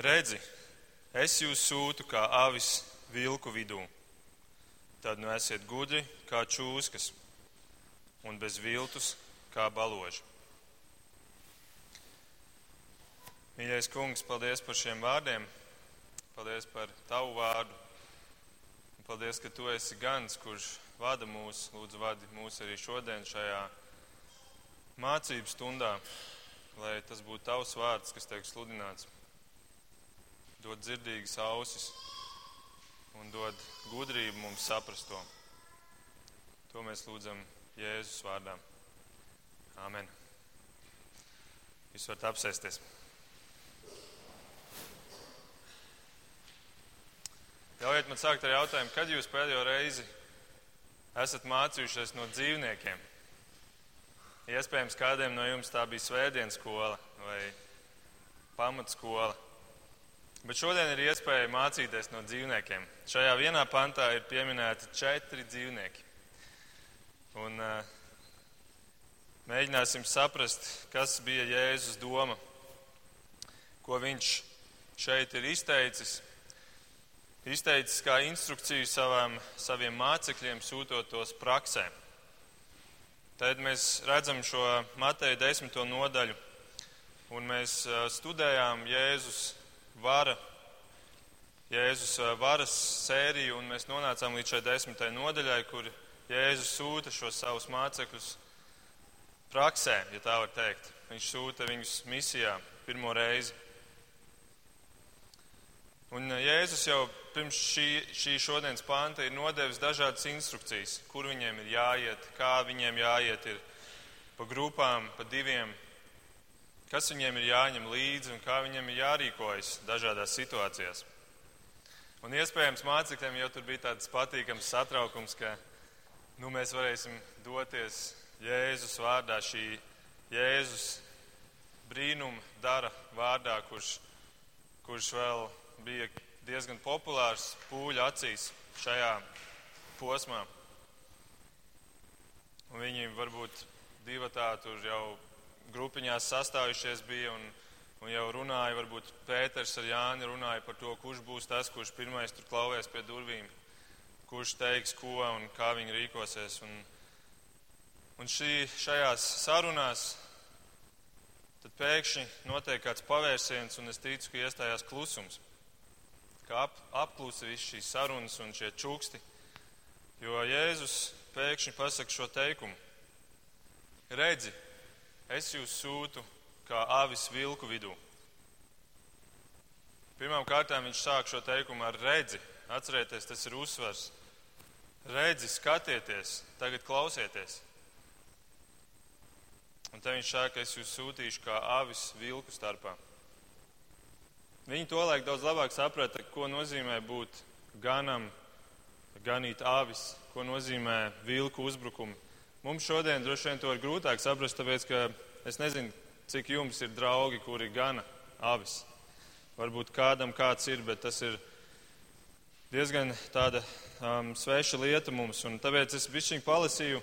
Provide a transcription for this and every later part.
Redzi, es jūs sūtu kā avis vilku vidū. Tad nu esiet gudri kā čūskas un bez viltus kā baloži. Mīļais kungs, paldies par šiem vārdiem. Paldies par tavu vārdu. Paldies, ka tu esi gans, kurš vada mūs, lūdzu, vadi mūs arī šodien šajā mācību stundā, lai tas būtu tavs vārds, kas tiek sludināts. Dod dzirdīgas ausis un dod gudrību mums saprast to. To mēs lūdzam Jēzus vārdā. Āmen. Jūs varat apsēsties. Ļaujiet man sākt ar jautājumu, kad jūs pēdējo reizi esat mācījušies no dzīvniekiem? Iespējams, kādiem no jums tā bija svētdienas skola vai pamatskola. Bet šodien ir iespēja mācīties no dzīvniekiem. Šajā vienā pantā ir pieminēti četri dzīvnieki. Un, uh, mēģināsim saprast, kas bija Jēzus doma, ko viņš šeit ir izteicis. Izteicis kā instrukciju savām, saviem mācekļiem, sūtot tos praksē. Tad mēs redzam šo Mateja desmito nodaļu, un mēs studējām Jēzus vara, Jēzus varas sēriju, un mēs nonācām līdz šai desmitai nodaļai, kur Jēzus sūta šos savus mācekļus praksē, ja tā var teikt. Viņš sūta viņus misijā pirmo reizi. Un Jēzus jau pirms šī, šī šodienas panta ir nodevis dažādas instrukcijas, kur viņiem ir jāiet, kā viņiem jāiet, ir pa grupām, pa diviem, kas viņiem ir jāņem līdzi un kā viņiem ir jārīkojas dažādās situācijās. Un iespējams mācekļiem jau tur bija tāds patīkams satraukums, ka nu, mēs varēsim doties Jēzus vārdā, šī Jēzus brīnuma dara vārdā, kurš, kurš vēl bija diezgan populārs pūļu acīs šajā posmā. Un viņi varbūt divatā tur jau grupiņās sastājušies bija un, un jau runāja, varbūt Pēters ar Jāni runāja par to, kurš būs tas, kurš pirmais tur klauvēs pie durvīm, kurš teiks ko un kā viņi rīkosies. Un, Un šī, šajās sarunās tad pēkšņi notiek kāds pavērsiens, un es ticu, ka iestājās klusums. Kā ap, apklusa viss šīs sarunas un šie čuksti. Jo Jēzus pēkšņi pasaka šo teikumu: Redzi, es jūs sūtu kā avis vilku vidū. Pirmām kārtām viņš sāk šo teikumu ar redzi. Atcerieties, tas ir uzsvars. Redzi, skatieties, tagad klausieties. Un te viņš saka, ka es jūs sūtīšu kā avis vilku starpā. Viņi to laik daudz labāk saprata, ko nozīmē būt ganam, ganīt avis, ko nozīmē vilku uzbrukumi. Mums šodien droši vien to ir grūtāk saprast, tāpēc, ka es nezinu, cik jums ir draugi, kuri gana avis. Varbūt kādam kāds ir, bet tas ir diezgan tāda um, sveša lieta mums. Un tāpēc es bišķiņ palasīju,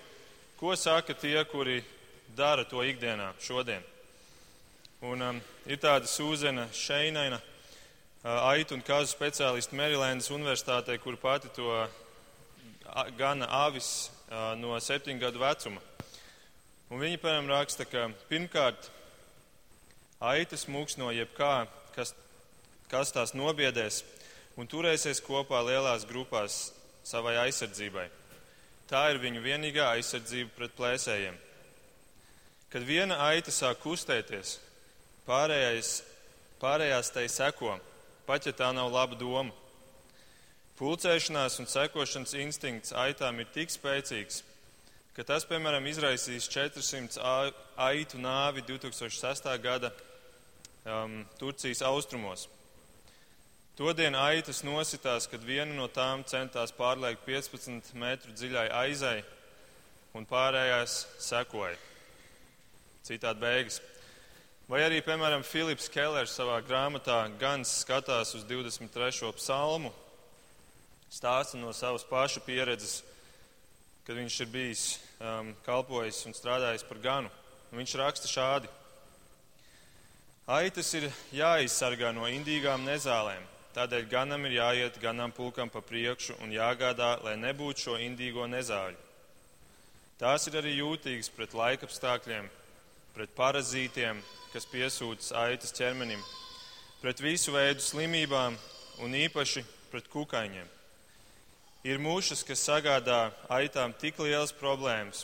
ko saka tie, kuri dara to ikdienā, šodien. Un, um, ir tāda Sūzena Šeinaina, uh, aitu un kāzu speciālisti Merilēnas universitātē, kur pati to uh, gana avis no septiņu gadu vecuma. Un viņi, piemēram, raksta, ka pirmkārt aitas mūks no jebkā, kas, kas tās nobiedēs un turēsies kopā lielās grupās savai aizsardzībai. Tā ir viņu vienīgā aizsardzība pret plēsējiem. Kad viena aita sāk kustēties, pārējais, pārējās tai seko, pat ja tā nav laba doma. Pulcēšanās un sekošanas instinkts aitām ir tik spēcīgs, ka tas, piemēram, izraisīs 400 aitu nāvi 2006. gada um, Turcijas austrumos. Todien aitas nositās, kad viena no tām centās pārliekt 15 metru dziļai aizai, un pārējās sekoja. Citādi beigas. Vai arī, piemēram, Filips Kellers savā grāmatā Gans skatās uz 23. psalmu, stāsta no savas paša pieredzes, kad viņš ir bijis um, kalpojis un strādājis par ganu. Un viņš raksta šādi. Aitas ir jāizsargā no indīgām nezālēm. Tādēļ ganam ir jāiet ganam pulkam pa priekšu un jāgādā, lai nebūtu šo indīgo nezāļu. Tās ir arī jūtīgas pret laikapstākļiem, pret parazītiem, kas piesūtas aitas ķermenim, pret visu veidu slimībām un īpaši pret kukaiņiem. Ir mušas, kas sagādā aitām tik lielas problēmas,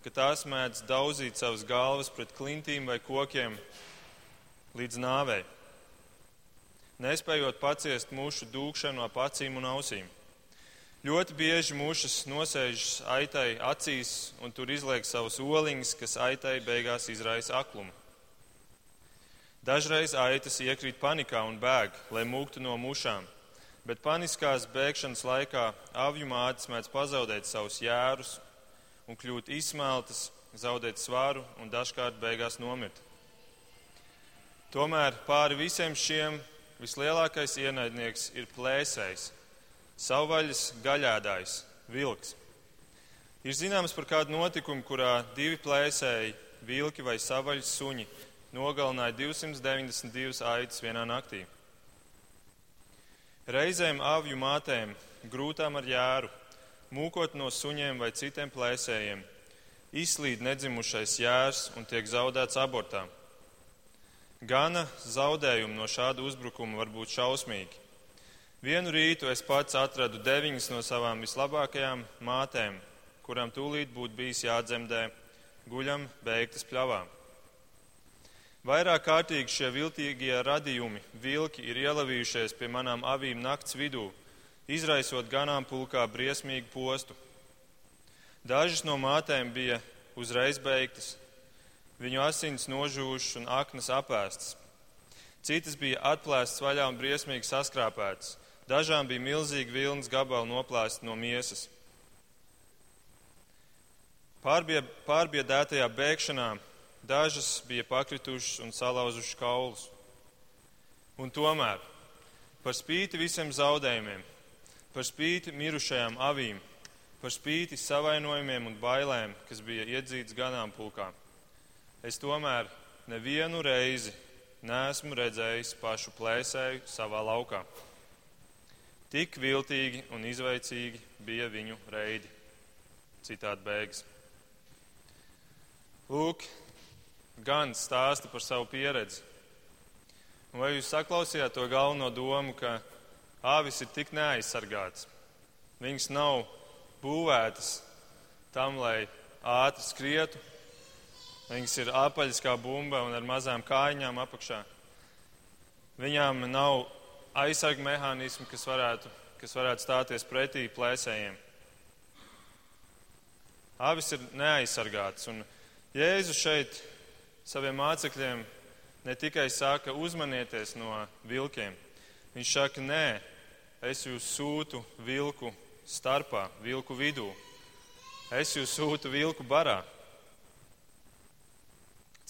ka tās mēdz daudzīt savas galvas pret klintīm vai kokiem līdz nāvei, nespējot paciest mušu dūkšanu ap acīm un ausīm. Ļoti bieži mušas nosēžas aitai acīs un tur izliek savus oliņus, kas aitai beigās izraisa aklumu. Dažreiz aitas iekrīt panikā un bēg, lai mūktu no mušām, bet paniskās bēgšanas laikā avju mātes mēdz pazaudēt savus jērus un kļūt izsmeltas, zaudēt svaru un dažkārt beigās nomirt. Tomēr pāri visiem šiem vislielākais ienaidnieks ir plēsējs, savvaļas gaļādājs, vilks. Ir zināms par kādu notikumu, kurā divi plēsēji, vilki vai savvaļas suņi, nogalināja 292 aitas vienā naktī. Reizēm avju mātēm, grūtām ar jāru, mūkot no suņiem vai citiem plēsējiem, izslīd nedzimušais jērs un tiek zaudēts abortā. Gana zaudējumi no šāda uzbrukuma var būt šausmīgi. Vienu rītu es pats atradu deviņas no savām vislabākajām mātēm, kurām tūlīt būtu bijis jādzemdē, guļam beigtas pļavā. Vairāk kārtīgi šie viltīgie radījumi, vilki, ir ielavījušies pie manām avīm nakts vidū, izraisot ganāmpulkā briesmīgu postu. Dažas no mātēm bija uzreiz beigtas, viņu asins nožūšas un aknas apēstas. Citas bija atplēstas vaļā un briesmīgi saskrāpētas. Dažām bija milzīgi vilnas gabali noplēsti no miesas. Pārbie, pārbiedētajā bēgšanā dažas bija pakritušas un salauzušas kaulus. Un tomēr, par spīti visiem zaudējumiem, par spīti mirušajām avīm, par spīti savainojumiem un bailēm, kas bija iedzīts ganāmpulkā, es tomēr nevienu reizi neesmu redzējis pašu plēsēju savā laukā. Tik viltīgi un izveicīgi bija viņu reidi. Citādi beigas. Lūk, gan stāsta par savu pieredzi. Un vai jūs saklausījāt to galveno domu, ka āvis ir tik neaizsargātas? Viņas nav būvētas tam, lai ātri skrietu, Viņas ir apaļas kā bumba un ar mazām kājiņām apakšā. Viņām nav aizsarga mehānismu, kas varētu, kas varētu stāties pretī plēsējiem. Avis ir neaizsargātas. Un Jēzus šeit saviem mācekļiem ne tikai saka, uzmanieties no vilkiem. Viņš saka, nē, es jūs sūtu vilku starpā, vilku vidū. Es jūs sūtu vilku barā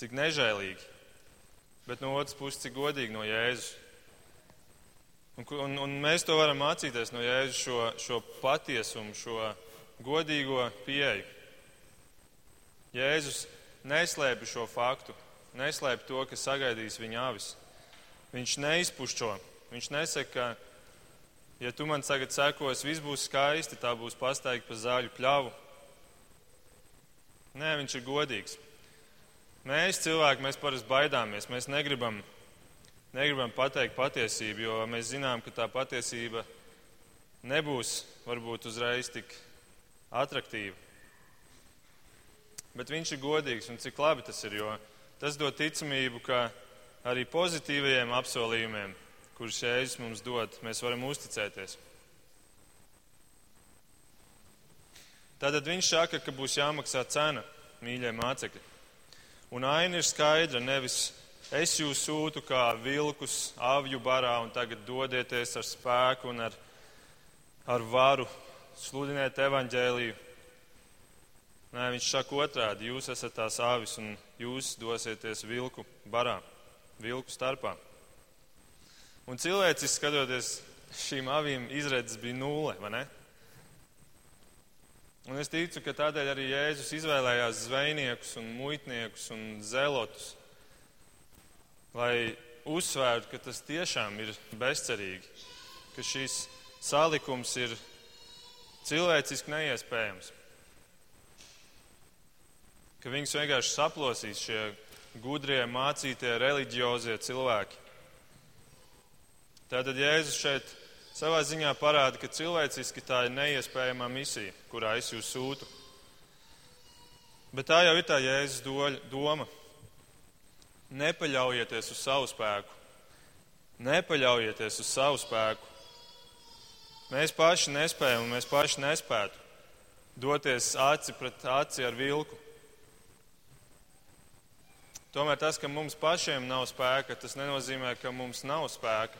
cik nežēlīgi, bet no otras puses, cik godīgi no Jēzus. Un, un, un mēs to varam mācīties no Jēzus šo, šo patiesumu, šo godīgo pieeju. Jēzus neslēpj šo faktu, neslēpj to, ka sagaidīs viņa avis. Viņš neizpušķo. Viņš nesaka, ka, ja tu man tagad sekos, viss būs skaisti, tā būs pastaigta pa zaļu pļavu. Nē, viņš ir godīgs. Mēs cilvēki, mēs parasti baidāmies. Mēs negribam, negribam pateikt patiesību, jo mēs zinām, ka tā patiesība nebūs varbūt uzreiz tik attraktīva. Bet viņš ir godīgs un cik labi tas ir, jo tas dod ticamību, ka arī pozitīvajiem apsolījumiem, kurus Jēzus mums dod, mēs varam uzticēties. Tātad viņš saka, ka būs jāmaksā cena, mīļie mācekļi. Un aina ir skaidra, nevis es jūs sūtu kā vilkus avju barā un tagad dodieties ar spēku un ar, ar varu sludināt evaņģēliju. Nē, viņš saka otrādi, jūs esat tās avis un jūs dosieties vilku barā, vilku starpā. Un cilvēcis skatoties šīm avīm izredzes bija nulle, vai ne? Un es ticu, ka tādēļ arī Jēzus izvēlējās zvejniekus un muitniekus un zelotus. lai uzsvērtu, ka tas tiešām ir bezcerīgi, ka šis salikums ir cilvēciski neiespējams. Ka viņus vienkārši saplosīs šie gudrie, mācītie, reliģiozie cilvēki. Tātad Jēzus šeit savā ziņā parāda, ka cilvēciski tā ir neiespējama misija, kurā es jūs sūtu. Bet tā jau ir tā Jēzus doma. Nepaļaujieties uz savu spēku. Nepaļaujieties uz savu spēku. Mēs paši nespējam, mēs paši nespētu doties aci pret aci ar vilku. Tomēr tas, ka mums pašiem nav spēka, tas nenozīmē, ka mums nav spēka.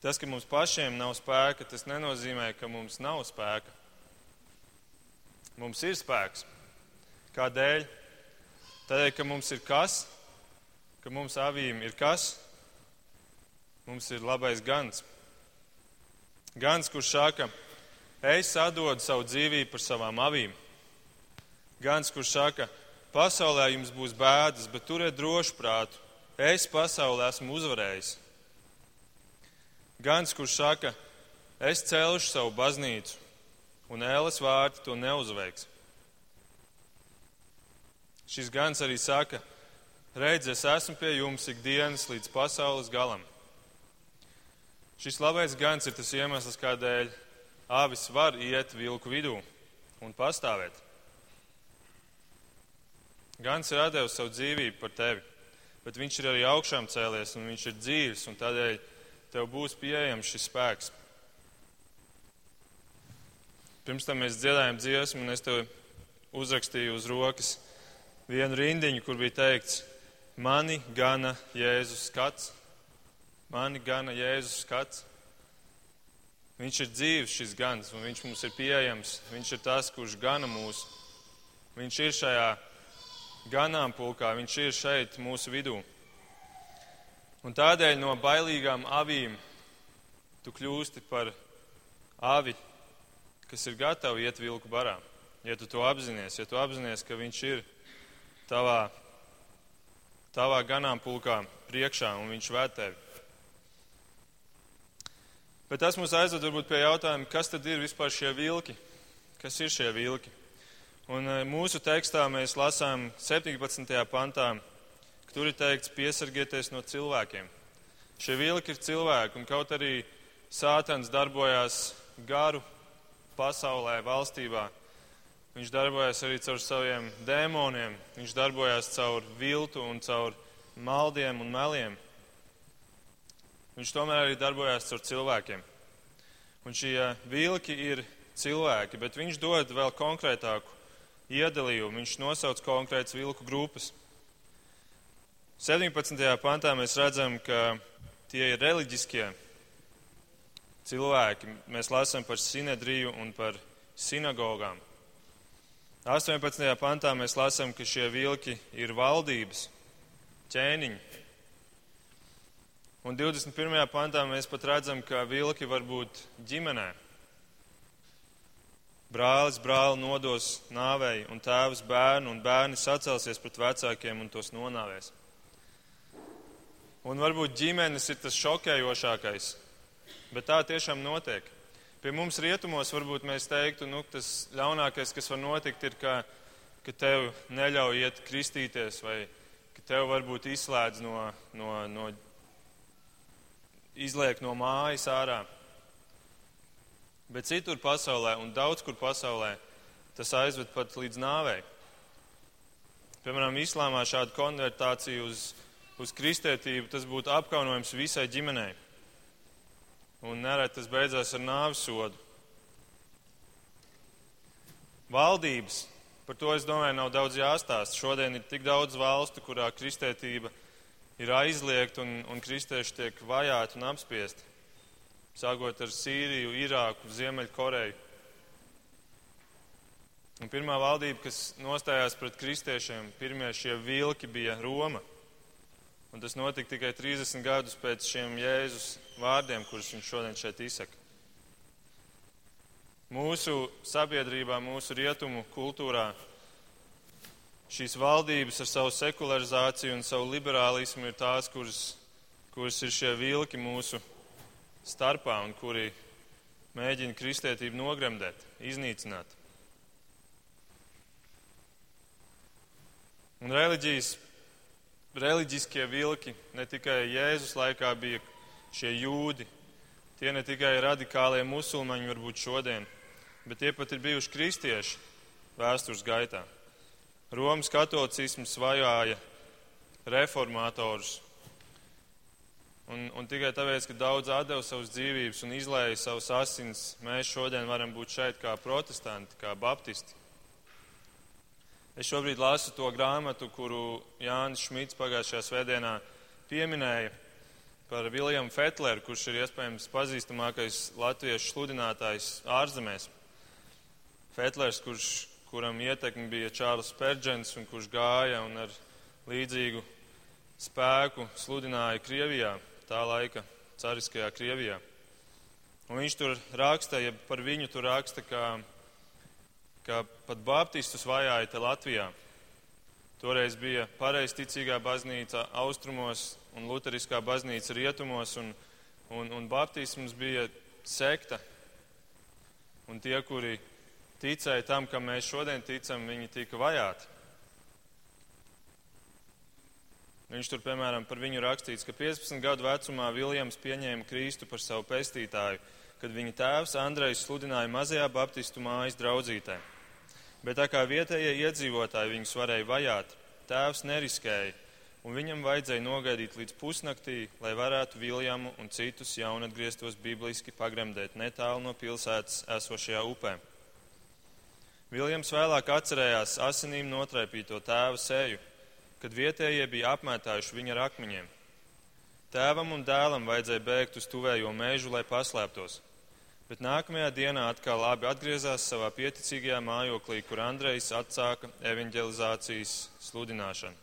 Tas, ka mums pašiem nav spēka, tas nenozīmē, ka mums nav spēka. Mums ir spēks. Kādēļ? Tādēļ, ka mums ir kas, ka mums avīm ir kas, mums ir labais gans. Gans, kurš saka, es atdodu savu dzīvību par savām avīm. Gans, kurš saka, Pasaulē jums būs bēdas, bet turiet drošu prātu. Es pasaulē esmu uzvarējis. Gans, kurš saka, es celšu savu baznīcu, un ēles vārti to neuzveiks. Šis gans arī saka, redz, es esmu pie jums ikdienas līdz pasaules galam. Šis labais gans ir tas iemesls, kādēļ avis var iet vilku vidū un pastāvēt. Gans ir devis savu dzīvību par tevi, bet viņš ir arī augšām cēlies un viņš ir dzīves, un tādēļ tev būs pieejams šis spēks. Pirms tam mēs dziedājām dziesmu, un es tev uzrakstīju uz rokas vienu rindiņu, kur bija teikts, mani gana Jēzus skats, mani gana Jēzus skats. Viņš ir dzīves šis gans, un viņš mums ir pieejams. Viņš ir tas, kurš gana mūs. Viņš ir šajā ganāmpulkā, viņš ir šeit mūsu vidū. Un tādēļ no bailīgām avīm tu kļūsti par avi, kas ir gatavi iet vilku barā. Ja tu to apzinājies, ja tu apzinājies, ka viņš ir tavā, tavā ganāmpulkā priekšā un viņš vēd tevi. Bet tas mums aizved varbūt pie jautājuma, kas tad ir vispār šie vilki? Kas ir šie vilki? Un eh, mūsu tekstā mēs lasām 17. pantā, ka tur ir teikts piesargieties no cilvēkiem. Šie vilki ir cilvēki, un kaut arī Sātans darbojās garu pasaulē, valstībā, viņš darbojās arī caur saviem dēmoniem, viņš darbojās caur viltu un caur maldiem un meliem. Viņš tomēr arī darbojās caur cilvēkiem. Un šie vilki ir cilvēki, bet viņš dod vēl konkrētāku iedalījumu, viņš nosauc konkrētas vilku grupas. 17. pantā mēs redzam, ka tie ir reliģiskie cilvēki. Mēs lasām par sinedriju un par sinagogām. 18. pantā mēs lasām, ka šie vilki ir valdības, ķēniņi. Un 21. pantā mēs pat redzam, ka vilki var būt ģimenē. Brālis brāli nodos nāvei, un tēvs bērnu, un bērni sacelsies pret vecākiem un tos nonāvēs. Un varbūt ģimenes ir tas šokējošākais, bet tā tiešām notiek. Pie mums rietumos varbūt mēs teiktu, nu, tas ļaunākais, kas var notikt, ir, ka, ka tev neļauj iet kristīties, vai ka tev varbūt izslēdz no, no, no izliek no mājas ārā. Bet citur pasaulē un daudz kur pasaulē tas aizved pat līdz nāvei. Piemēram, islāmā šāda konvertācija uz, uz kristietību tas būtu apkaunojums visai ģimenei. Un nereti tas beidzās ar nāves sodu. Valdības, par to es domāju, nav daudz jāstāsta. Šodien ir tik daudz valstu, kurā kristietība ir aizliegta un, un kristieši tiek vajāti un apspiesti sākot ar Sīriju, Irāku, Ziemeļkoreju. Un pirmā valdība, kas nostājās pret kristiešiem, pirmie šie vilki bija Roma. Un tas notika tikai 30 gadus pēc šiem Jēzus vārdiem, kurus viņš šodien šeit izsaka. Mūsu sabiedrībā, mūsu rietumu kultūrā šīs valdības ar savu sekularizāciju un savu liberālismu ir tās, kuras, kuras ir šie vilki mūsu starpā un kuri mēģina kristietību nogremdēt, iznīcināt. Un reliģijas, reliģiskie vilki ne tikai Jēzus laikā bija šie jūdi, tie ne tikai radikālie musulmaņi varbūt šodien, bet tie pat ir bijuši kristieši vēstures gaitā. Romas katolicisms vajāja reformatorus. Un, un tikai tāpēc, ka daudz atdeva savas dzīvības un izlēja savus asins, mēs šodien varam būt šeit kā protestanti, kā baptisti. Es šobrīd lasu to grāmatu, kuru Jānis Šmits pagājušajā svētdienā pieminēja par Viljamu Fetleru, kurš ir iespējams pazīstamākais latviešu sludinātājs ārzemēs. Fetlers, kurš, kuram ietekmi bija Čārls Perdžens un kurš gāja un ar līdzīgu spēku sludināja Krievijā, tā laika cariskajā Krievijā. Un viņš tur raksta, ja par viņu tur raksta, ka ka pat baptistus vajāja te Latvijā. Toreiz bija pareizticīgā baznīca austrumos un luteriskā baznīca rietumos, un, un, un baptisms bija sekta. Un tie, kuri ticēja tam, kam mēs šodien ticam, viņi tika vajāti. Viņš tur, piemēram, par viņu rakstīts, ka 15 gadu vecumā Viljams pieņēma Kristu par savu pestītāju, kad viņa tēvs Andrejs sludināja mazajā baptistu mājas draudzītē. Bet tā kā vietējie iedzīvotāji viņus varēja vajāt, tēvs neriskēja, un viņam vajadzēja nogaidīt līdz pusnaktī, lai varētu Viljamu un citus jaunatgrieztos bibliski pagremdēt netālu no pilsētas esošajā upē. Viljams vēlāk atcerējās asinīm notraipīto tēva seju, kad vietējie bija apmētājuši viņa ar akmeņiem. Tēvam un dēlam vajadzēja bēgt uz tuvējo mežu, lai paslēptos. Bet nākamajā dienā atkal abi atgriezās savā pieticīgajā mājoklī, kur Andrejs atsāka evanģelizācijas sludināšanu.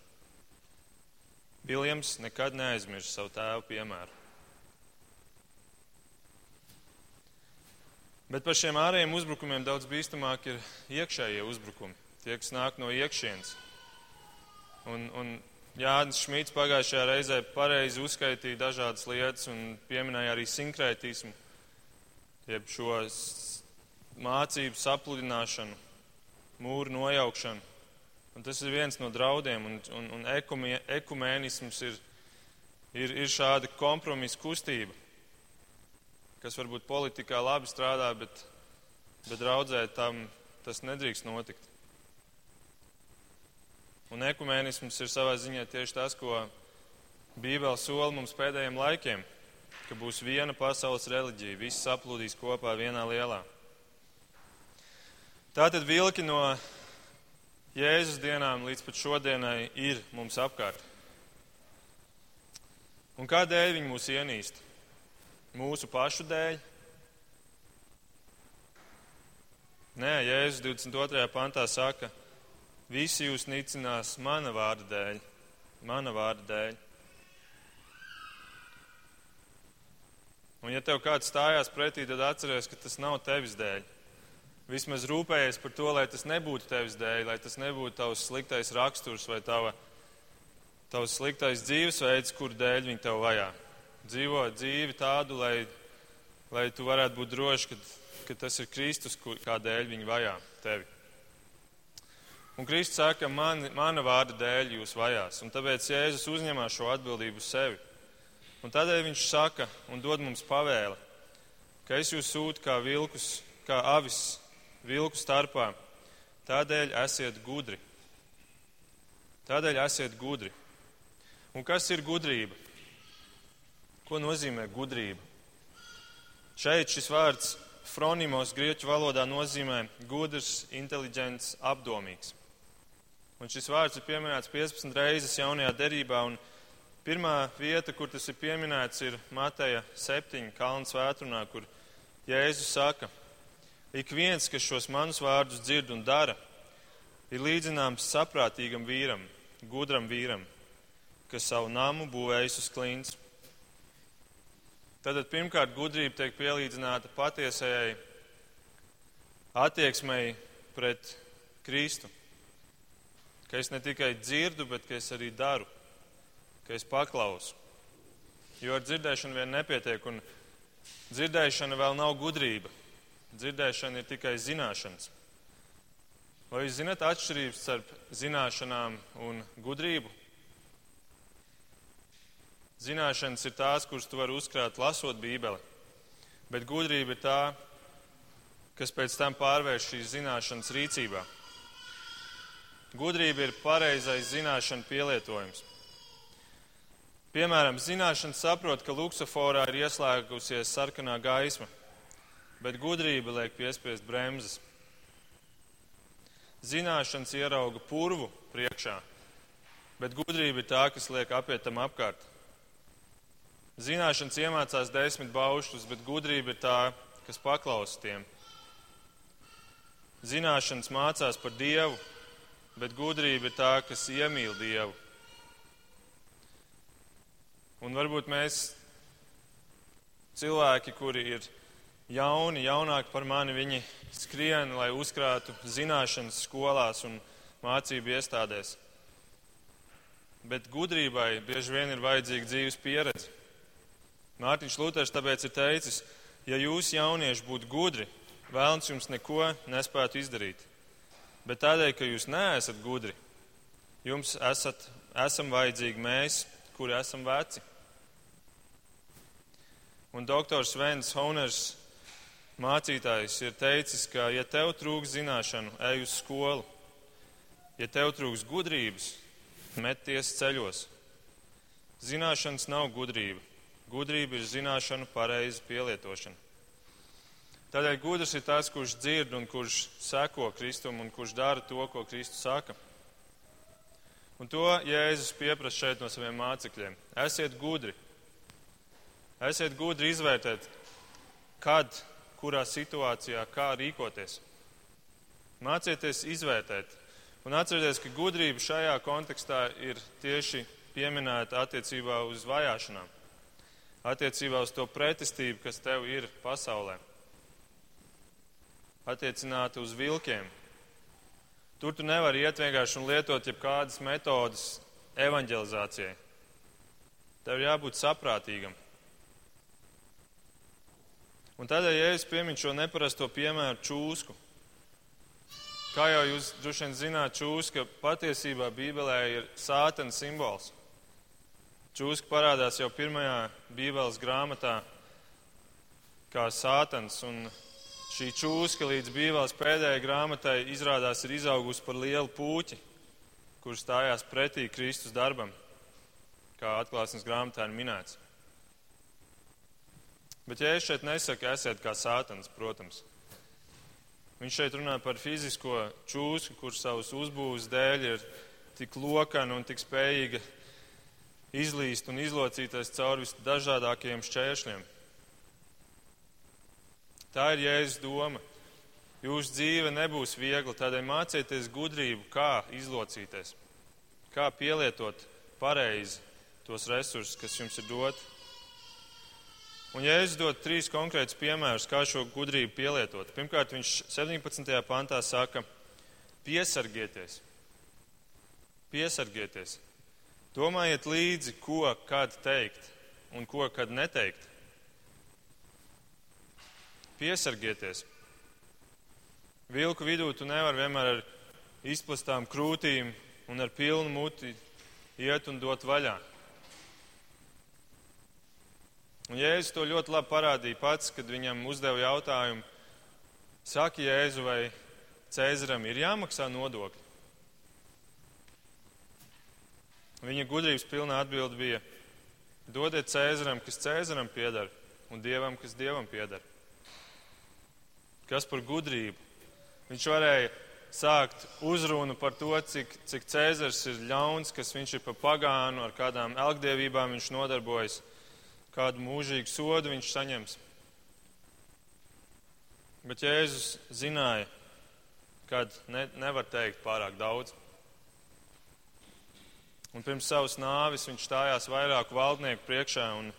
Viljams nekad neaizmirst savu tēvu piemēru. Bet par šiem ārējiem uzbrukumiem daudz bīstamāk ir iekšējie uzbrukumi, tie, kas nāk no iekšienes. Un, un Jānis Šmīts pagājušajā reizē pareizi uzskaitīja dažādas lietas un pieminēja arī sinkrētismu jeb šo mācību sapludināšanu, mūru nojaukšanu. Un tas ir viens no draudiem, un, un, un ekumē, ekumēnisms ir, ir, ir šāda kompromisa kustība, kas varbūt politikā labi strādā, bet, bet draudzē tam tas nedrīkst notikt. Un ekumēnisms ir savā ziņā tieši tas, ko Bībele sola mums pēdējiem laikiem ka būs viena pasaules reliģija, viss saplūdīs kopā vienā lielā. Tātad vilki no Jēzus dienām līdz pat šodienai ir mums apkārt. Un kādēļ viņi mūs ienīst? Mūsu pašu dēļ? Nē, Jēzus 22. pantā saka, visi jūs nicinās mana vārda dēļ, mana vārda dēļ. Un ja tev kāds stājās pretī, tad atceries, ka tas nav tevis dēļ. Vismaz rūpējies par to, lai tas nebūtu tevis dēļ, lai tas nebūtu tavs sliktais raksturs vai tava, tavs sliktais dzīvesveids, kur dēļ viņi tev vajā. Dzīvo dzīvi tādu, lai, lai tu varētu būt droši, ka, ka tas ir Kristus, kur, kādēļ viņi vajā tevi. Un Kristus saka, man, mana vārda dēļ jūs vajās. Un tāpēc Jēzus uzņemās šo atbildību sevi. Un tādēļ viņš saka un dod mums pavēli, ka es jūs sūtu kā vilkus, kā avis vilku starpā. Tādēļ esiet gudri. Tādēļ esiet gudri. Un kas ir gudrība? Ko nozīmē gudrība? Šeit šis vārds fronimos grieķu valodā nozīmē gudrs, inteliģents, apdomīgs. Un šis vārds ir pieminēts 15 reizes jaunajā derībā, un Pirmā vieta, kur tas ir pieminēts, ir Mateja 7. kalnu svētrunā, kur Jēzus saka, ik viens, kas šos manus vārdus dzird un dara, ir līdzināms saprātīgam vīram, gudram vīram, kas savu namu būvējis uz klints. Tātad pirmkārt gudrība tiek pielīdzināta patiesajai attieksmei pret Kristu. Ka es ne tikai dzirdu, bet ka es arī daru, ka es paklausu. Jo ar dzirdēšanu vien nepietiek, un dzirdēšana vēl nav gudrība. Dzirdēšana ir tikai zināšanas. Vai jūs zināt atšķirības starp zināšanām un gudrību? Zināšanas ir tās, kuras tu vari uzkrāt lasot Bībeli, bet gudrība ir tā, kas pēc tam pārvērš šīs zināšanas rīcībā. Gudrība ir pareizais zināšanu pielietojums. Piemēram, zināšana saprot, ka luksuforā ir ieslēgusies sarkanā gaisma, bet gudrība liek piespiest bremzes. Zināšanas ierauga purvu priekšā, bet gudrība ir tā, kas liek apiet tam apkārt. Zināšanas iemācās desmit baušļus, bet gudrība ir tā, kas paklausa tiem. Zināšanas mācās par Dievu, bet gudrība ir tā, kas iemīl Dievu. Un varbūt mēs cilvēki, kuri ir jauni, jaunāki par mani, viņi skrien, lai uzkrātu zināšanas skolās un mācību iestādēs. Bet gudrībai bieži vien ir vajadzīga dzīves pieredze. Mārtiņš Luters tāpēc ir teicis, ja jūs jaunieši būtu gudri, vēlams jums neko nespētu izdarīt. Bet tādēļ, ka jūs neesat gudri, jums esat, esam vajadzīgi mēs, kuri esam veci. Un doktors Svens Honers, mācītājs, ir teicis, ka, ja tev trūks zināšanu, ej uz skolu. Ja tev trūks gudrības, meties ceļos. Zināšanas nav gudrība. Gudrība ir zināšanu pareiza pielietošana. Tādēļ gudrs ir tas, kurš dzird un kurš seko Kristum un kurš dara to, ko Kristus saka. Un to Jēzus pieprasa šeit no saviem mācekļiem. Esiet gudri. Esiet gudri izvērtēt, kad, kurā situācijā, kā rīkoties. Mācieties izvērtēt. Un atcerieties, ka gudrība šajā kontekstā ir tieši pieminēta attiecībā uz vajāšanām, attiecībā uz to pretestību, kas tev ir pasaulē attiecināta uz vilkiem. Tur tu nevari iet vienkārši un lietot jebkādas metodas evanģelizācijai. Tev jābūt saprātīgam. Un tādēļ, ja es pieminu šo neparasto piemēru čūsku, kā jau jūs droši vien zināt, čūska patiesībā Bībelē ir sātana simbols. Čūska parādās jau pirmajā Bībeles grāmatā kā sātans, un Šī čūska līdz Bībeles pēdējai grāmatai izrādās ir izaugusi par lielu puķi, kurš stājās pretī Kristus darbam, kā atklāsmes grāmatā ir minēts. Bet, ja es šeit nesaku, esiet kā sātans, protams, viņš šeit runā par fizisko čūsku, kurš savus uzbūves dēļ ir tik lokana un tik spējīga izlīst un izlocīties cauri visdažādākajiem šķēršļiem. Tā ir Jēzus doma. Jūsu dzīve nebūs viegla, tādēļ mācieties gudrību, kā izlocīties, kā pielietot pareizi tos resursus, kas jums ir doti. Un Jēzus dod trīs konkrētus piemērus, kā šo gudrību pielietot. Pirmkārt, viņš 17. pantā saka, piesargieties. Piesargieties. Domājiet līdzi, ko kad teikt un ko kad neteikt. Piesargieties! Vilku vidū tu nevari vienmēr ar izplastām krūtīm un ar pilnu muti iet un dot vaļā. Un Jēzus to ļoti labi parādīja pats, kad viņam uzdeva jautājumu, saka Jēzu, vai Cēzaram ir jāmaksā nodokļi. Viņa gudrības pilnā atbild bija: dodiet Cēzaram, kas Cēzaram pieder, un Dievam, kas Dievam pieder. Kas par gudrību? Viņš varēja sākt uzrunu par to, cik, cik Cēzars ir ļauns, kas viņš ir pa pagānu, ar kādām elgdievībām viņš nodarbojas, kādu mūžīgu sodu viņš saņems. Bet Jēzus zināja, kad ne, nevar teikt pārāk daudz. Un pirms savas nāves viņš stājās vairāku valdnieku priekšā, un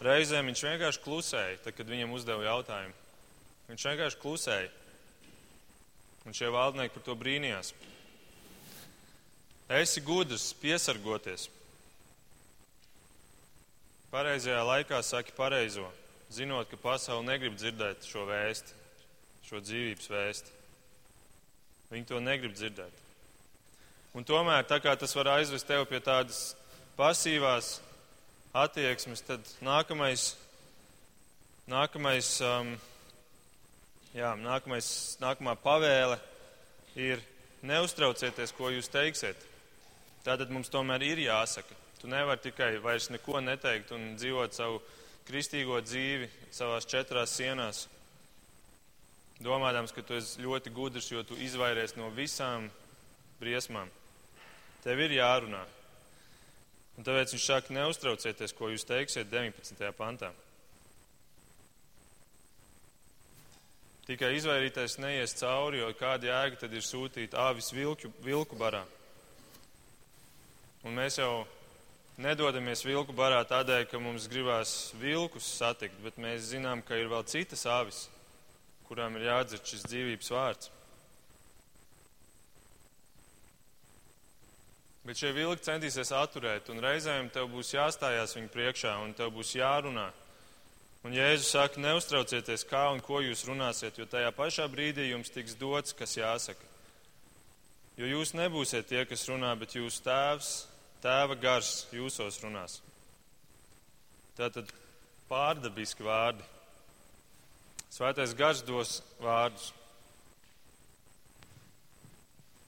reizēm viņš vienkārši klusēja, tad, kad viņam uzdeva jautājumu. Viņš vienkārši klusēja. Un šie valdnieki par to brīnījās. esi gudrs, piesargoties. Pareizajā laikā saki pareizo, zinot, ka pasaule negrib dzirdēt šo vēsti, šo dzīvības vēsti. Viņi to negrib dzirdēt. Un tomēr, tā kā tas var aizvest tevi pie tādas pasīvās attieksmes, tad nākamais, nākamais, um, jā, nākamais, nākamā pavēle ir neuztraucieties, ko jūs teiksiet. Tātad mums tomēr ir jāsaka. Tu nevari tikai vairs neko neteikt un dzīvot savu kristīgo dzīvi savās četrās sienās, domādams, ka tu esi ļoti gudrs, jo tu izvairies no visām briesmām. Tev ir jārunā. Un tāpēc viņš saka, neuztraucieties, ko jūs teiksiet 19. pantā. Tikai izvairīties neies cauri, jo kāda jēga tad ir sūtīt āvis vilku, vilku barā. Un mēs jau nedodamies vilku barā tādēļ, ka mums gribās vilkus satikt, bet mēs zinām, ka ir vēl citas avis, kurām ir jādzird šis dzīvības vārds. Bet šie vilki centīsies atturēt, un reizēm tev būs jāstājās viņu priekšā, un tev būs jārunā. Un Jēzus saka, neuztraucieties, kā un ko jūs runāsiet, jo tajā pašā brīdī jums tiks dots, kas jāsaka. Jo jūs nebūsiet tie, kas runā, bet jūsu tēvs, tēva gars jūsos runās. Tātad pārdabiski vārdi. Svētais gars dos vārdus.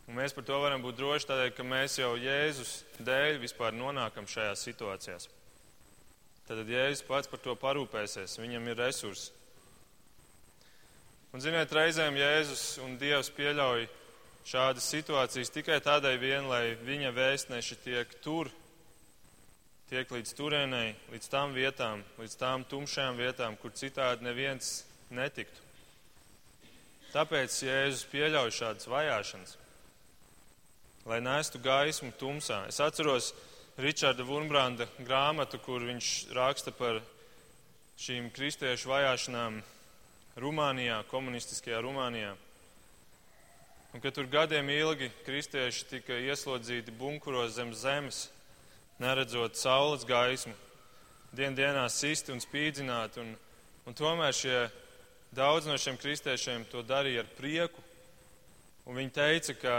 Un mēs par to varam būt droši tādēļ, ka mēs jau Jēzus dēļ vispār nonākam šajās situācijās. Tad Jēzus pats par to parūpēsies, viņam ir resursi. Un, ziniet, reizēm Jēzus un Dievs pieļauj šādas situācijas tikai tādai vien, lai viņa vēstneši tiek tur, tiek līdz turienei, līdz tām vietām, līdz tām tumšajām vietām, kur citādi neviens netiktu. Tāpēc Jēzus pieļauj šādas vajāšanas, lai nestu gaismu tumsā. Es atceros Ričarda Vunbranda grāmatu, kur viņš raksta par šīm kristiešu vajāšanām Rumānijā, komunistiskajā Rumānijā. Un ka tur gadiem ilgi kristieši tika ieslodzīti bunkuros zem zemes, neredzot saules gaismu, dien dienā sisti un spīdzināti. Un, un tomēr šie, daudz no šiem kristiešiem to darīja ar prieku. Un viņi teica, ka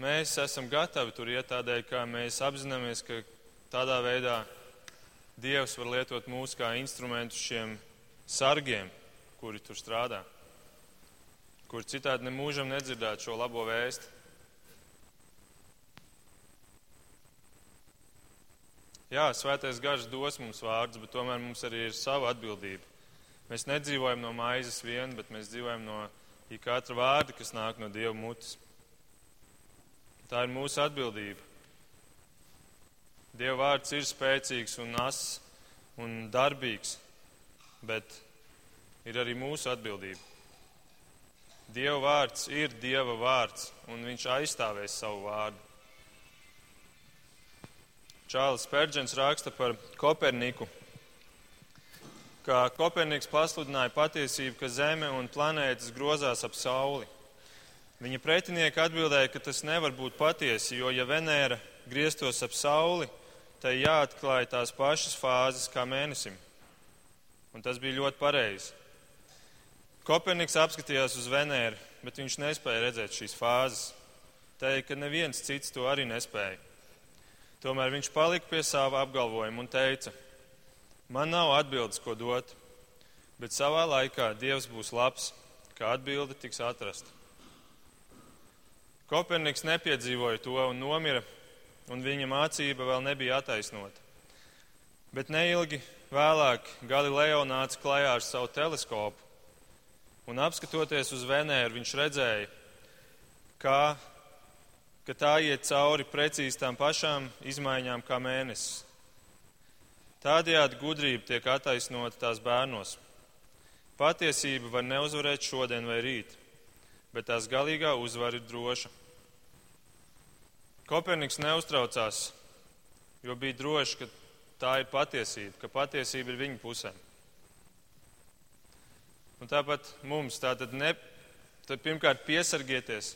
mēs esam gatavi tur iet tādēļ, ka mēs apzināmies, ka tādā veidā Dievs var lietot mūs kā instrumentu šiem sargiem, kuri tur strādā kur citādi nemūžam nedzirdētu šo labo vēstu. Jā, svētais gars dos mums vārdus, bet tomēr mums arī ir sava atbildība. Mēs nedzīvojam no maizes vien, bet mēs dzīvojam no katra vārda, kas nāk no Dieva mutes. Tā ir mūsu atbildība. Dieva vārds ir spēcīgs un ass un darbīgs, bet ir arī mūsu atbildība. Dieva vārds ir Dieva vārds, un viņš aizstāvēs savu vārdu. Čārlis Pērģents raksta par Koperniku, ka Koperniks pasludināja patiesību, ka Zeme un planētas grozās ap Sauli. Viņa pretinieki atbildēja, ka tas nevar būt patiesi, jo ja Venēra grieztos ap Sauli, tai jāatklāj tās pašas fāzes kā mēnesim. Un tas bija ļoti pareizi. Koperniks apskatījās uz Venēru, bet viņš nespēja redzēt šīs fāzes. Teikt, ka neviens cits to arī nespēja. Tomēr viņš palika pie sava apgalvojuma un teica: Man nav atbildes, ko dot, bet savā laikā Dievs būs labs, ka atbilde tiks atrasta. Koperniks nepiedzīvoja to un nomira, un viņa mācība vēl nebija attaisnota. Bet neilgi vēlāk Galileo nāca klajā ar savu teleskopu Un apskatoties uz Venēru, viņš redzēja, kā, ka tā iet cauri precīzi tām pašām izmaiņām kā mēnesis. Tādējādi gudrība tiek attaisnota tās bērnos. Patiesība var neuzvarēt šodien vai rīt, bet tās galīgā uzvara ir droša. Koperniks neuztraucās, jo bija droši, ka tā ir patiesība, ka patiesība ir viņa pusē. Un tāpat mums tātad ne, tad pirmkārt piesargieties,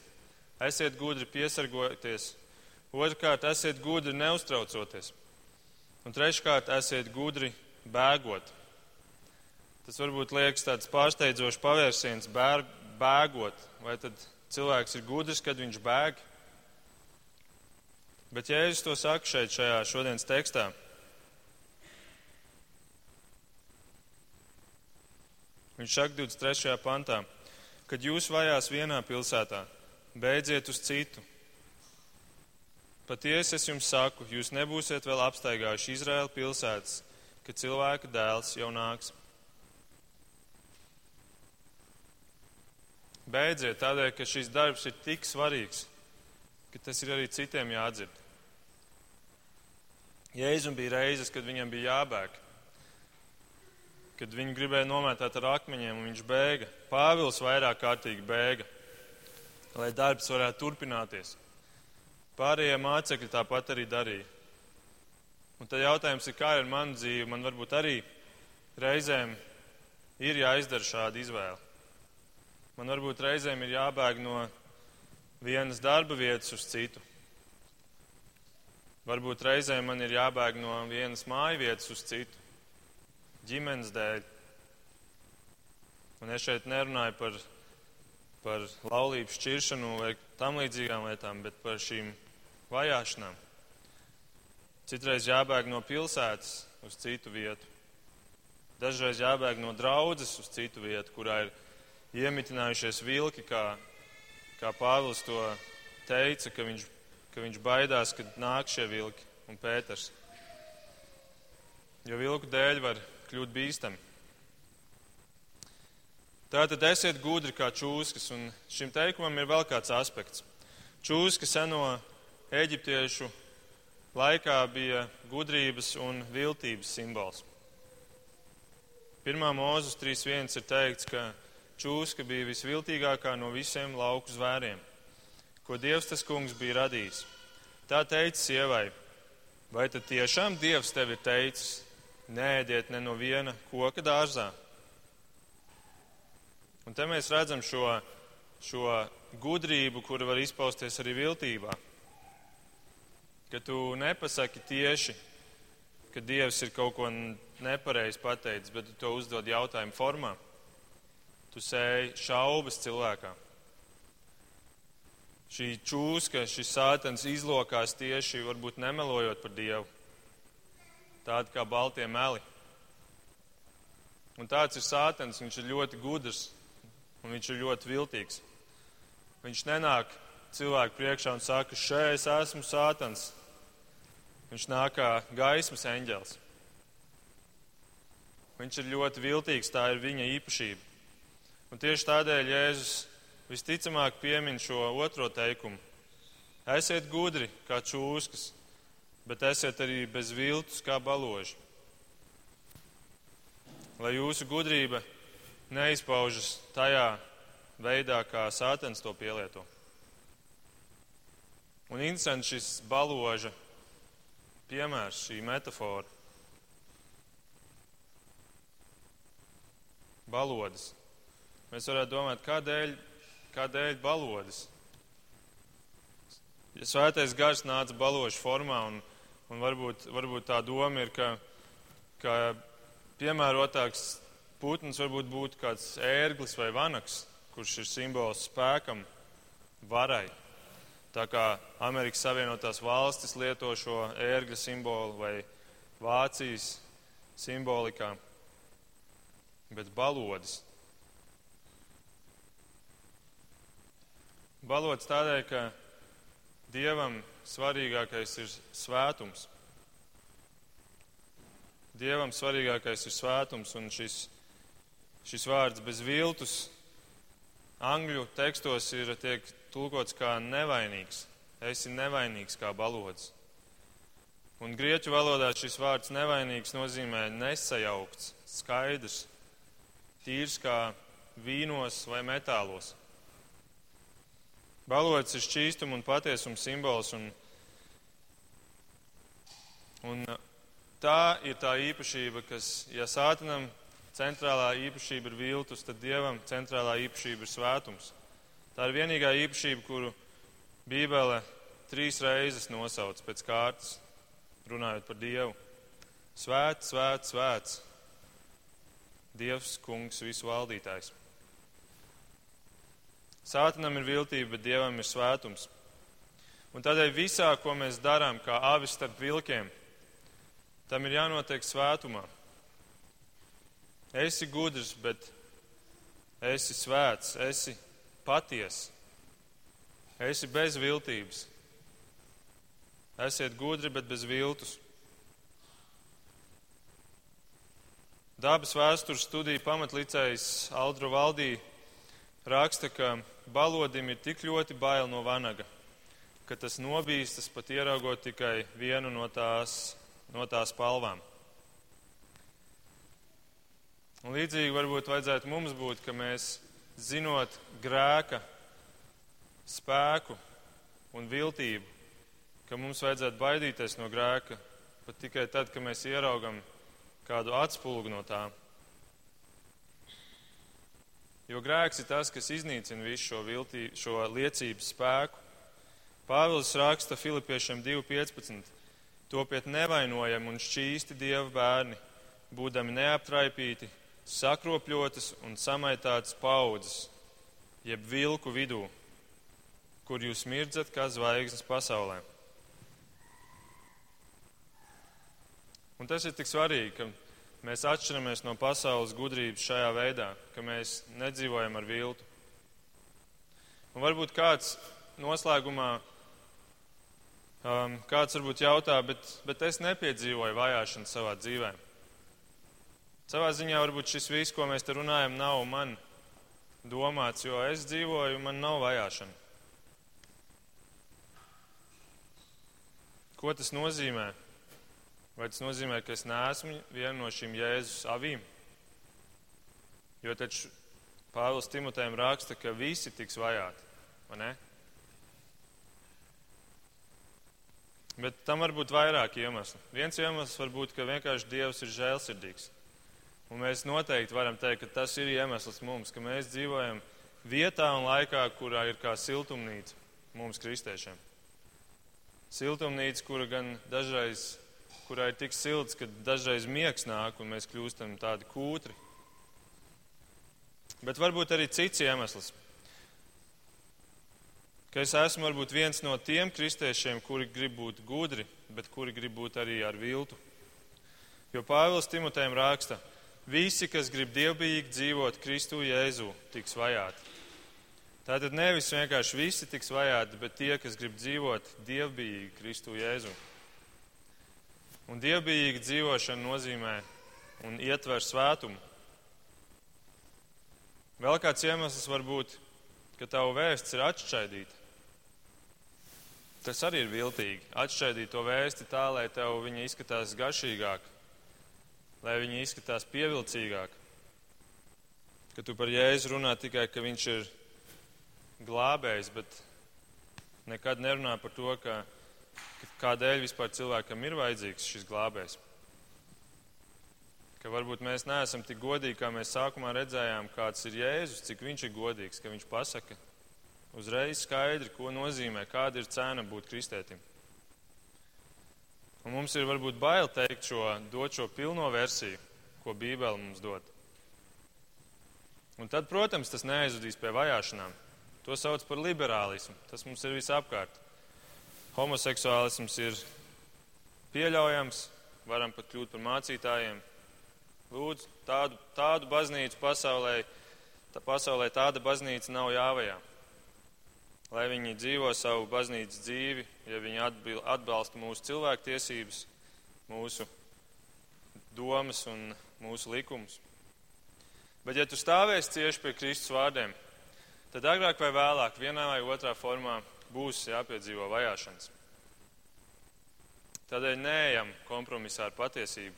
esiet gudri piesargoties Otrkārt, esiet gudri neuztraucoties. Un treškārt, esiet gudri bēgot. Tas varbūt liekas tāds pārsteidzošs pavērsiens, bēr, bēgot. Vai tad cilvēks ir gudrs, kad viņš bēg? Bet Jēzus to saka šeit, šajā šodienas tekstā. Viņš saka 23. pantā, kad jūs vajās vienā pilsētā, beidziet uz citu. Patiesi es jums saku, jūs nebūsiet vēl apstaigājuši Izraēla pilsētas, kad cilvēka dēls jau nāks. Beidziet tādēļ, ka šis darbs ir tik svarīgs, ka tas ir arī citiem jādzird. Jēzum bija reizes, kad viņam bija jābēg, kad viņu gribēja nomētāt ar akmeņiem, un viņš bēga. Pāvils vairāk kārtīgi bēga, lai darbs varētu turpināties. Pārējie mācekļi tāpat arī darīja. Un tad jautājums ir, kā ir mana dzīve? Man varbūt arī reizēm ir jāizdara šāda izvēle. Man varbūt reizēm ir jābēg no vienas darba vietas uz citu. Varbūt reizēm man ir jābēg no vienas māju vietas uz citu, ģimenes dēļ. Un es šeit nerunāju par, par laulību šķiršanu vai tam līdzīgām lietām, bet par šīm vajāšanām. Citreiz jābēg no pilsētas uz citu vietu. Dažreiz jābēg no draudzes uz citu vietu, kurā ir iemitinājušies vilki, kā, kā Pāvils to teica, ka viņš, ka viņš baidās, kad nāk šie vilki un Pēters. Jo vilku dēļ var kļūt bīstami. Tātad esiet gudri kā čūskas, un šim teikumam ir vēl kāds aspekts. Čūska seno eģiptiešu laikā bija gudrības un viltības simbols. Pirmā mūzes 3.1 ir teikts, ka čūska bija visviltīgākā no visiem lauku zvēriem, ko Dievs tas kungs bija radījis. Tā teica sievai, vai tad tiešām Dievs tev ir teicis, nēdiet ne no viena koka dārzā? Un te mēs redzam šo, šo gudrību, kura var izpausties arī viltībā. Ka tu nepasaki tieši, ka Dievs ir kaut ko nepareizi pateicis, bet tu to uzdod jautājumu formā. Tu sēji šaubas cilvēkā. Šī čūska, šis sātens izlokās tieši varbūt nemelojot par Dievu. Tāda kā baltie meli. Un tāds ir sātens, viņš ir ļoti gudrs un viņš ir ļoti viltīgs. Viņš nenāk cilvēku priekšā un saka, šeit es esmu sātens. Viņš nāk kā gaismas eņģels. Viņš ir ļoti viltīgs, tā ir viņa īpašība. Un tieši tādēļ Jēzus visticamāk piemin šo otro teikumu. Esiet gudri kā čūskas, bet esiet arī bez viltus kā baloži. Lai jūsu gudrība neizpaužas tajā veidā, kā sātens to pielieto. Un interesanti šis baloža piemērs, šī metafora. Balodas. Mēs varētu domāt, kādēļ, kādēļ balodis? Ja svētais gars nāca balošu formā, un, un varbūt, varbūt tā doma ir, ka, ka piemērotāks putns varbūt būtu kāds ērglis vai vanaks, kurš ir simbols spēkam, varai. Tā kā Amerikas Savienotās valstis lieto šo ērgļa simbolu vai Vācijas simbolikā, bet balodis Balots tādēļ, ka Dievam svarīgākais ir svētums. Dievam svarīgākais ir svētums, un šis, šis vārds bez viltus angļu tekstos ir tiek tulkots kā nevainīgs. Esi nevainīgs kā balods. Un grieķu valodā šis vārds nevainīgs nozīmē nesajaukts, skaidrs, tīrs kā vīnos vai metālos. Balots ir šķīstuma un patiesuma simbols. Un, un tā ir tā īpašība, kas, ja sātanam centrālā īpašība ir viltus, tad dievam centrālā īpašība ir svētums. Tā ir vienīgā īpašība, kuru Bībele trīs reizes nosauc pēc kārtas, runājot par Dievu. Svēts, svēts, svēts. Dievs, kungs, visu valdītājs. Sātanam ir viltība, bet Dievam ir svētums. Un tādēļ visā, ko mēs darām, kā avis starp vilkiem, tam ir jānotiek svētumā. Esi gudrs, bet esi svēts, esi patiesa, esi bez viltības. Esiet gudri, bet bez viltus. Dabas vēstures studiju pamatlicējs Aldru Valdī raksta, ka balodim ir tik ļoti bail no vanaga, ka tas nobīstas pat ieraugot tikai vienu no tās, no tās palvām. Un līdzīgi varbūt vajadzētu mums būt, ka mēs zinot grēka spēku un viltību, ka mums vajadzētu baidīties no grēka pat tikai tad, kad mēs ieraugam kādu atspulgu no tā. Jo grēks ir tas, kas iznīcina visu šo, viltī, šo liecības spēku. Pāvils raksta Filipiešiem 2.15. Topiet nevainojami un šķīsti dievu bērni, būdami neaptraipīti, sakropļotas un samaitātas paudzes, jeb vilku vidū, kur jūs mirdzat kā zvaigznes pasaulē. Un tas ir tik svarīgi, ka mēs atšķiramies no pasaules gudrības šajā veidā, ka mēs nedzīvojam ar viltu. Un varbūt kāds noslēgumā, um, kāds varbūt jautā, bet, bet es nepiedzīvoju vajāšanu savā dzīvē. Savā ziņā varbūt šis viss, ko mēs te runājam, nav man domāts, jo es dzīvoju, man nav vajāšana. Ko tas nozīmē? Vai tas nozīmē, ka es neesmu viena no šīm Jēzus avīm? Jo taču Pāvils Timotejam raksta, ka visi tiks vajāti, vai ne? Bet tam var būt vairāk iemeslu. Viens iemesls var būt, ka vienkārši Dievs ir žēlsirdīgs. Un mēs noteikti varam teikt, ka tas ir iemesls mums, ka mēs dzīvojam vietā un laikā, kurā ir kā siltumnīca mums, kristiešiem. Siltumnīca, kura gan dažreiz kurā ir tik silts, ka dažreiz miegs nāk un mēs kļūstam tādi kūtri. Bet varbūt arī cits iemesls. Ka es esmu varbūt viens no tiem kristiešiem, kuri grib būt gudri, bet kuri grib būt arī ar viltu. Jo Pāvils Timotejam raksta, visi, kas grib dievbijīgi dzīvot Kristu Jēzu, tiks vajāti. Tātad nevis vienkārši visi tiks vajāti, bet tie, kas grib dzīvot dievbijīgi Kristu Jēzu. Un dievbijīga dzīvošana nozīmē un ietver svētumu. Vēl kāds iemesls var būt, ka tavu vēsts ir atšķaidīta. Tas arī ir viltīgi. Atšķaidīt to vēsti tā, lai tev viņa izskatās garšīgāk, lai viņa izskatās pievilcīgāk. Ka tu par Jēzu runā tikai, ka viņš ir glābējs, bet nekad nerunā par to, ka kādēļ vispār cilvēkam ir vajadzīgs šis glābējs. Ka varbūt mēs neesam tik godīgi, kā mēs sākumā redzējām, kāds ir Jēzus, cik viņš ir godīgs, ka viņš pasaka uzreiz skaidri, ko nozīmē, kāda ir cena būt kristētim. Un mums ir varbūt bail teikt šo, dot šo pilno versiju, ko Bībele mums dod. Un tad, protams, tas neaizvedīs pie vajāšanām. To sauc par liberālismu. Tas mums ir visapkārt homoseksuālisms ir pieļaujams, varam pat kļūt par mācītājiem. Lūdzu, tādu, tādu baznīcu pasaulē, tā pasaulē tāda baznīca nav jāvajā. Lai viņi dzīvo savu baznīcas dzīvi, ja viņi atbalsta mūsu cilvēktiesības, mūsu domas un mūsu likumus. Bet, ja tu stāvēsi cieši pie Kristus vārdiem, tad agrāk vai vēlāk, vienā vai otrā formā, būs jāpiedzīvo vajāšanas. Tādēļ neejam kompromisā ar patiesību,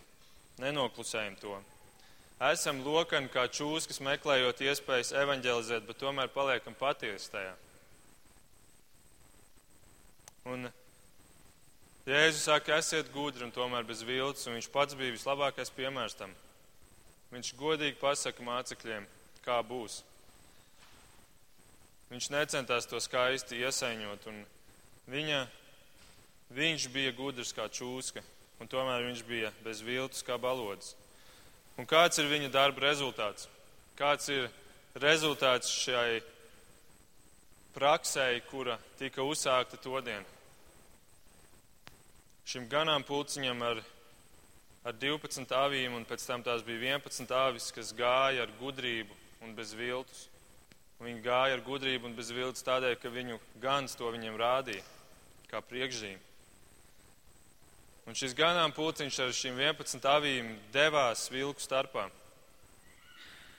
nenoklusējam to. Esam lokani kā čūskas, meklējot iespējas evanģelizēt, bet tomēr paliekam patiesi tajā. Un Jēzus saka, esiet gudri un tomēr bez viltus, un viņš pats bija vislabākais piemērs tam. Viņš godīgi pasaka mācekļiem, kā būs. Viņš necentās to skaisti iesaņot un viņa, viņš bija gudrs kā čūska, un tomēr viņš bija bez viltus kā balodis. Un kāds ir viņa darba rezultāts? Kāds ir rezultāts šai praksē, kura tika uzsākta to dienu? Šim ganām pulciņam ar, ar 12 avīm, un pēc tam tās bija 11 avis, kas gāja ar gudrību un bez viltus. Viņi gāja ar gudrību un bez viltus tādēļ, ka viņu gans to viņiem rādīja kā priekšzīme. Un šis ganām pulciņš ar šīm 11 avīm devās vilku starpā.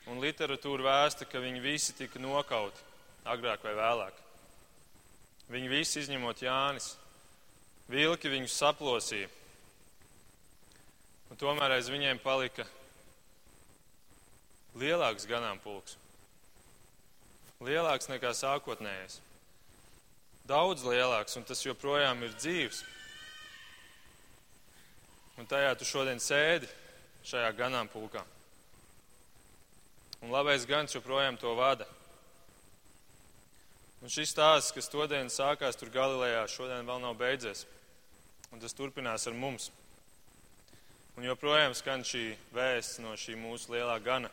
Un literatūra vēsta, ka viņi visi tika nokauti agrāk vai vēlāk. Viņi visi izņemot Jānis. Vilki viņus saplosīja. Un tomēr aiz viņiem palika lielāks ganāmpulks. Lielāks nekā sākotnējais. Daudz lielāks, un tas joprojām ir dzīves. Un tajā tu šodien sēdi šajā ganāmpulkā. Un labais gans joprojām to vada. Un šis stāsts, kas todien sākās tur Galilejā, šodien vēl nav beidzies. Un tas turpinās ar mums. Un joprojām skan šī vēsts no šī mūsu lielā gana.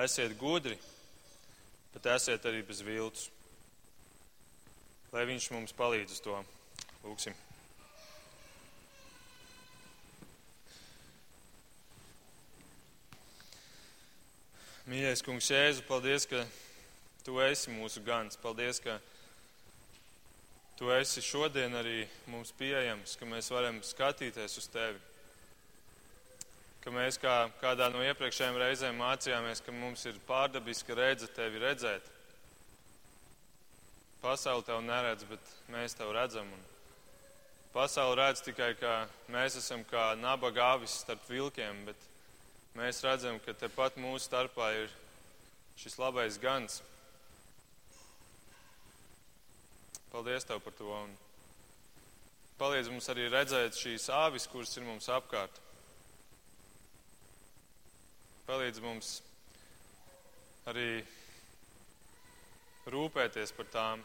Esiet gudri, bet esiet arī bez viltus. Lai viņš mums palīdz uz to. Lūksim. Mīļais kungs, Jēzu, paldies, ka tu esi mūsu gans. Paldies, ka tu esi šodien arī mums pieejams, ka mēs varam skatīties uz tevi. Ka mēs kā kādā no iepriekšējām reizēm mācījāmies, ka mums ir pārdabiska redze tevi redzēt. Pasauli tev neredz, bet mēs tev redzam. Un pasauli redz tikai, ka mēs esam kā nabaga avis starp vilkiem, bet mēs redzam, ka tepat mūsu starpā ir šis labais gans. Paldies Tev par to. Un palīdz mums arī redzēt šīs āvis, kuras ir mums apkārt. Palīdz mums arī rūpēties par tām.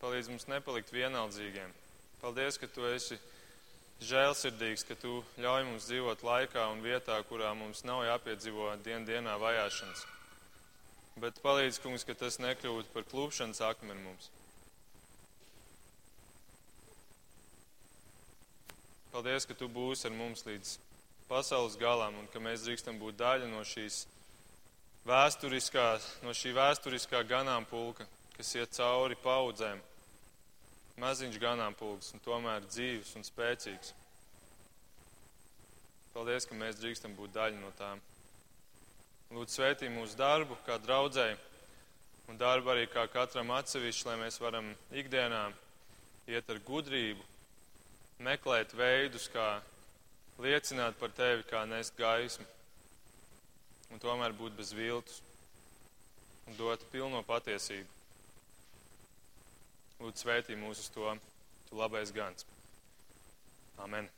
Palīdz mums nepalikt vienaldzīgiem. Paldies, ka Tu esi žēlsirdīgs, ka tu ļauj mums dzīvot laikā un vietā, kurā mums nav jāpiedzīvo dien dienā vajāšanas. Bet palīdz, kungs, ka tas nekļūtu par klūpšanas akmeni mums. Paldies, ka tu būsi ar mums līdz pasaules galam un ka mēs drīkstam būt daļa no šīs vēsturiskā, no šī vēsturiskā ganāmpulka, kas iet cauri paudzēm maziņš ganāmpulks un tomēr dzīves un spēcīgs. Paldies, ka mēs drīkstam būt daļa no tām. Lūdzu, svētī mūsu darbu, kā draudzēji, un darbu arī kā katram atsevišķi, lai mēs varam ikdienā iet ar gudrību, meklēt veidus, kā liecināt par tevi, kā nest gaismu, un tomēr būt bez viltus un dot pilno patiesību. Lūdzu, svētī mūs uz to, tu labais gans. Amen.